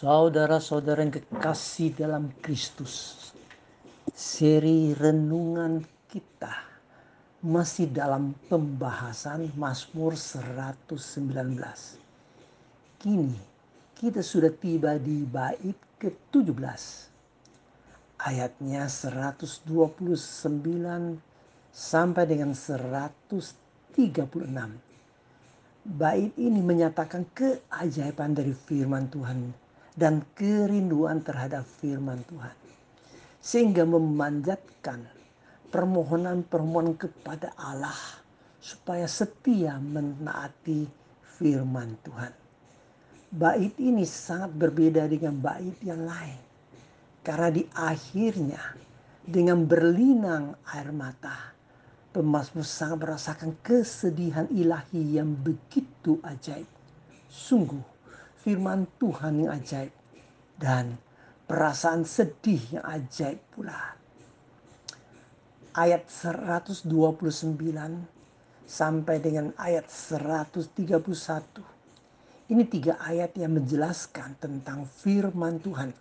Saudara-saudara yang kekasih dalam Kristus, seri renungan kita masih dalam pembahasan Mazmur 119. Kini kita sudah tiba di bait ke-17. Ayatnya 129 sampai dengan 136. Bait ini menyatakan keajaiban dari firman Tuhan dan kerinduan terhadap firman Tuhan. Sehingga memanjatkan permohonan-permohonan kepada Allah supaya setia menaati firman Tuhan. Bait ini sangat berbeda dengan bait yang lain. Karena di akhirnya dengan berlinang air mata, pemazmur sangat merasakan kesedihan ilahi yang begitu ajaib. Sungguh firman Tuhan yang ajaib dan perasaan sedih yang ajaib pula. Ayat 129 sampai dengan ayat 131. Ini tiga ayat yang menjelaskan tentang firman Tuhan.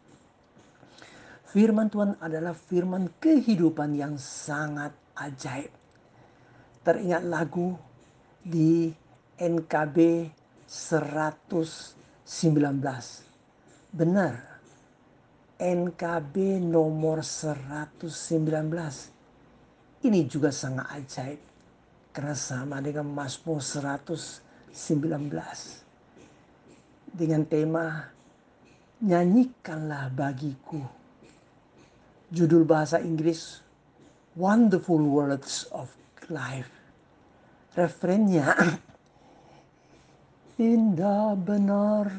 Firman Tuhan adalah firman kehidupan yang sangat ajaib. Teringat lagu di NKB 100 19. Benar. NKB nomor 119. Ini juga sangat ajaib. Karena sama dengan Mazmur 119. Dengan tema Nyanyikanlah bagiku. Judul bahasa Inggris Wonderful Words of Life. Referennya Indah benar,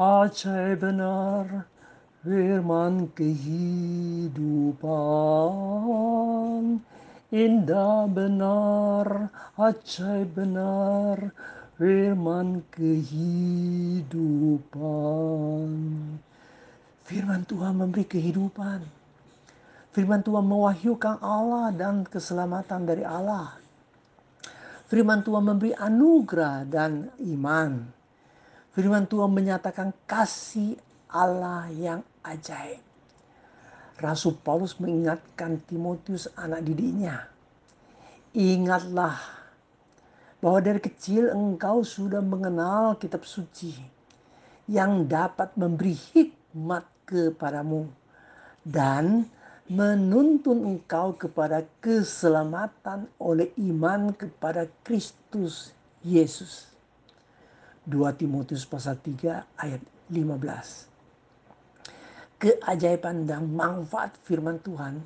ajaib benar, firman kehidupan. Indah benar, ajaib benar, firman kehidupan. Firman Tuhan memberi kehidupan. Firman Tuhan mewahyukan Allah dan keselamatan dari Allah. Firman Tuhan memberi anugerah dan iman. Firman Tuhan menyatakan kasih Allah yang ajaib. Rasul Paulus mengingatkan Timotius anak didiknya. Ingatlah bahwa dari kecil engkau sudah mengenal kitab suci yang dapat memberi hikmat kepadamu dan menuntun engkau kepada keselamatan oleh iman kepada Kristus Yesus. 2 Timotius pasal 3 ayat 15. Keajaiban dan manfaat firman Tuhan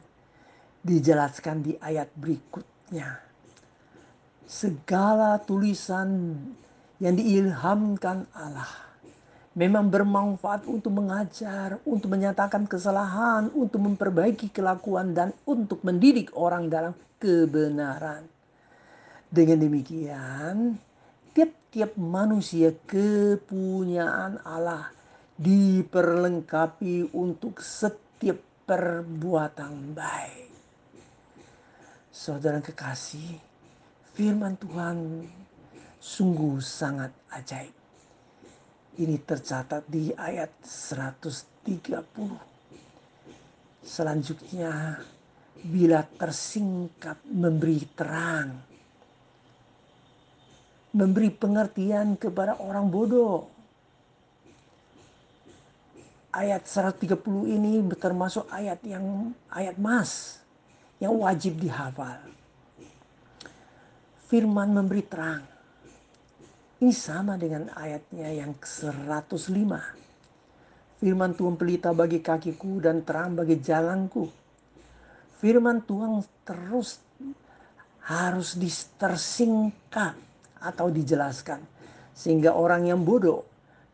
dijelaskan di ayat berikutnya. Segala tulisan yang diilhamkan Allah memang bermanfaat untuk mengajar, untuk menyatakan kesalahan, untuk memperbaiki kelakuan, dan untuk mendidik orang dalam kebenaran. Dengan demikian, tiap-tiap manusia kepunyaan Allah diperlengkapi untuk setiap perbuatan baik. Saudara kekasih, firman Tuhan sungguh sangat ajaib ini tercatat di ayat 130. Selanjutnya, bila tersingkap memberi terang, memberi pengertian kepada orang bodoh. Ayat 130 ini termasuk ayat yang ayat mas yang wajib dihafal. Firman memberi terang ini sama dengan ayatnya yang ke-105. Firman Tuhan pelita bagi kakiku dan terang bagi jalanku. Firman Tuhan terus harus tersingkat atau dijelaskan. Sehingga orang yang bodoh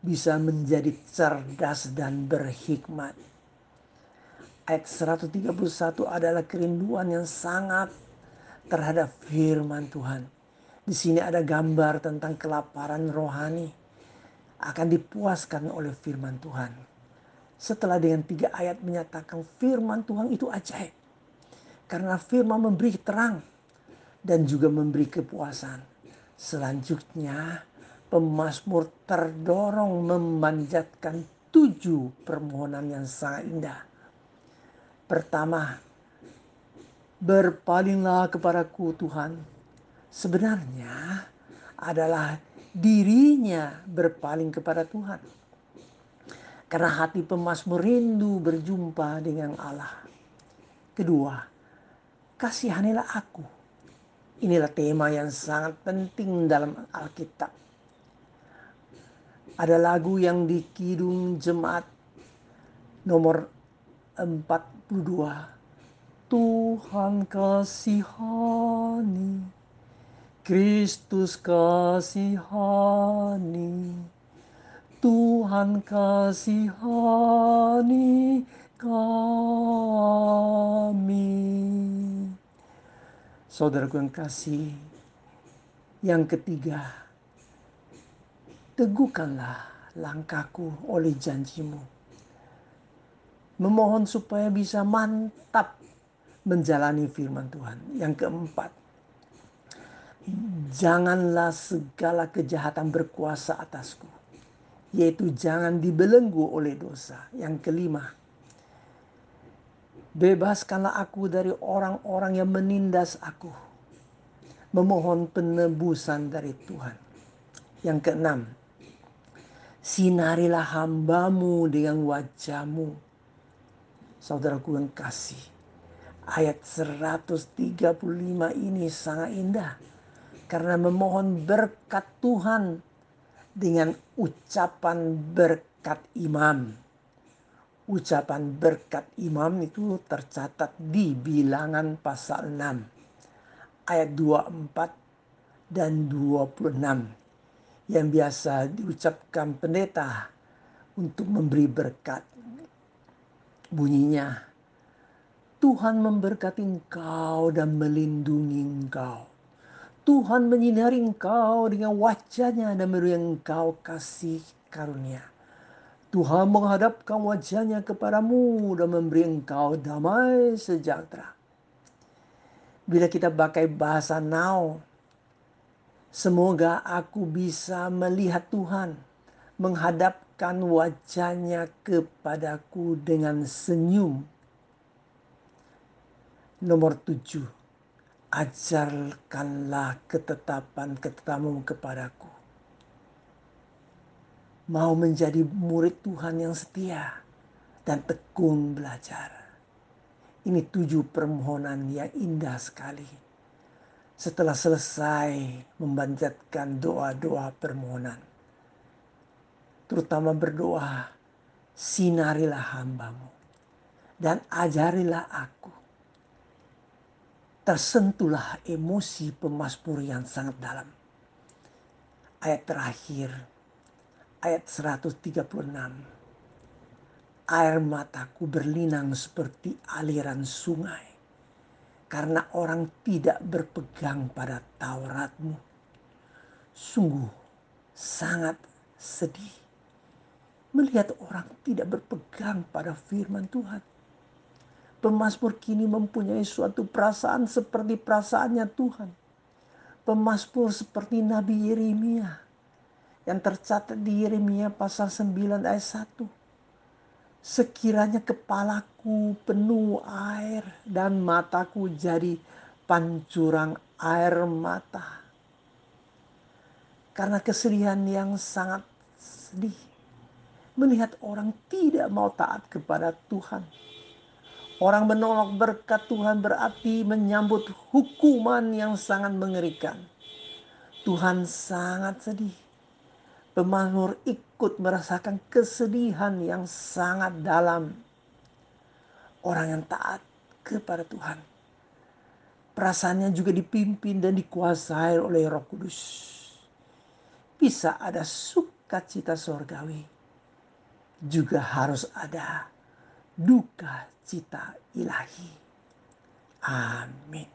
bisa menjadi cerdas dan berhikmat. Ayat 131 adalah kerinduan yang sangat terhadap firman Tuhan di sini ada gambar tentang kelaparan rohani akan dipuaskan oleh firman Tuhan. Setelah dengan tiga ayat menyatakan firman Tuhan itu ajaib. Karena firman memberi terang dan juga memberi kepuasan. Selanjutnya pemazmur terdorong memanjatkan tujuh permohonan yang sangat indah. Pertama, berpalinglah kepadaku Tuhan. Sebenarnya adalah dirinya berpaling kepada Tuhan. Karena hati pemazmur rindu berjumpa dengan Allah. Kedua, kasihanilah aku. Inilah tema yang sangat penting dalam Alkitab. Ada lagu yang di Kidung Jemaat nomor 42. Tuhan kasihani, Kristus kasihani, Tuhan kasihani kami. Saudaraku yang kasih, yang ketiga, teguhkanlah langkahku oleh janjimu. Memohon supaya bisa mantap menjalani firman Tuhan. Yang keempat, janganlah segala kejahatan berkuasa atasku. Yaitu jangan dibelenggu oleh dosa. Yang kelima, Bebaskanlah aku dari orang-orang yang menindas aku. Memohon penebusan dari Tuhan. Yang keenam, sinarilah hambamu dengan wajahmu. Saudaraku yang kasih, ayat 135 ini sangat indah. Karena memohon berkat Tuhan dengan ucapan berkat imam ucapan berkat imam itu tercatat di bilangan pasal 6 ayat 24 dan 26 yang biasa diucapkan pendeta untuk memberi berkat. Bunyinya, Tuhan memberkati engkau dan melindungi engkau. Tuhan menyinari engkau dengan wajahnya dan memberi engkau kasih karunia. Tuhan menghadapkan wajahnya kepadamu dan memberi engkau damai sejahtera. Bila kita pakai bahasa now, semoga aku bisa melihat Tuhan menghadapkan wajahnya kepadaku dengan senyum. Nomor tujuh, ajarkanlah ketetapan-ketetapanmu kepadaku mau menjadi murid Tuhan yang setia dan tekun belajar. Ini tujuh permohonan yang indah sekali. Setelah selesai membanjatkan doa-doa permohonan. Terutama berdoa, sinarilah hambamu. Dan ajarilah aku. Tersentuhlah emosi pemasmur yang sangat dalam. Ayat terakhir ayat 136. Air mataku berlinang seperti aliran sungai. Karena orang tidak berpegang pada Tauratmu. Sungguh sangat sedih. Melihat orang tidak berpegang pada firman Tuhan. Pemasmur kini mempunyai suatu perasaan seperti perasaannya Tuhan. Pemasmur seperti Nabi Yeremia yang tercatat di Yeremia pasal 9 ayat 1. Sekiranya kepalaku penuh air dan mataku jadi pancurang air mata. Karena kesedihan yang sangat sedih. Melihat orang tidak mau taat kepada Tuhan. Orang menolak berkat Tuhan berarti menyambut hukuman yang sangat mengerikan. Tuhan sangat sedih Pemazmur ikut merasakan kesedihan yang sangat dalam. Orang yang taat kepada Tuhan. Perasaannya juga dipimpin dan dikuasai oleh roh kudus. Bisa ada sukacita sorgawi. Juga harus ada duka cita ilahi. Amin.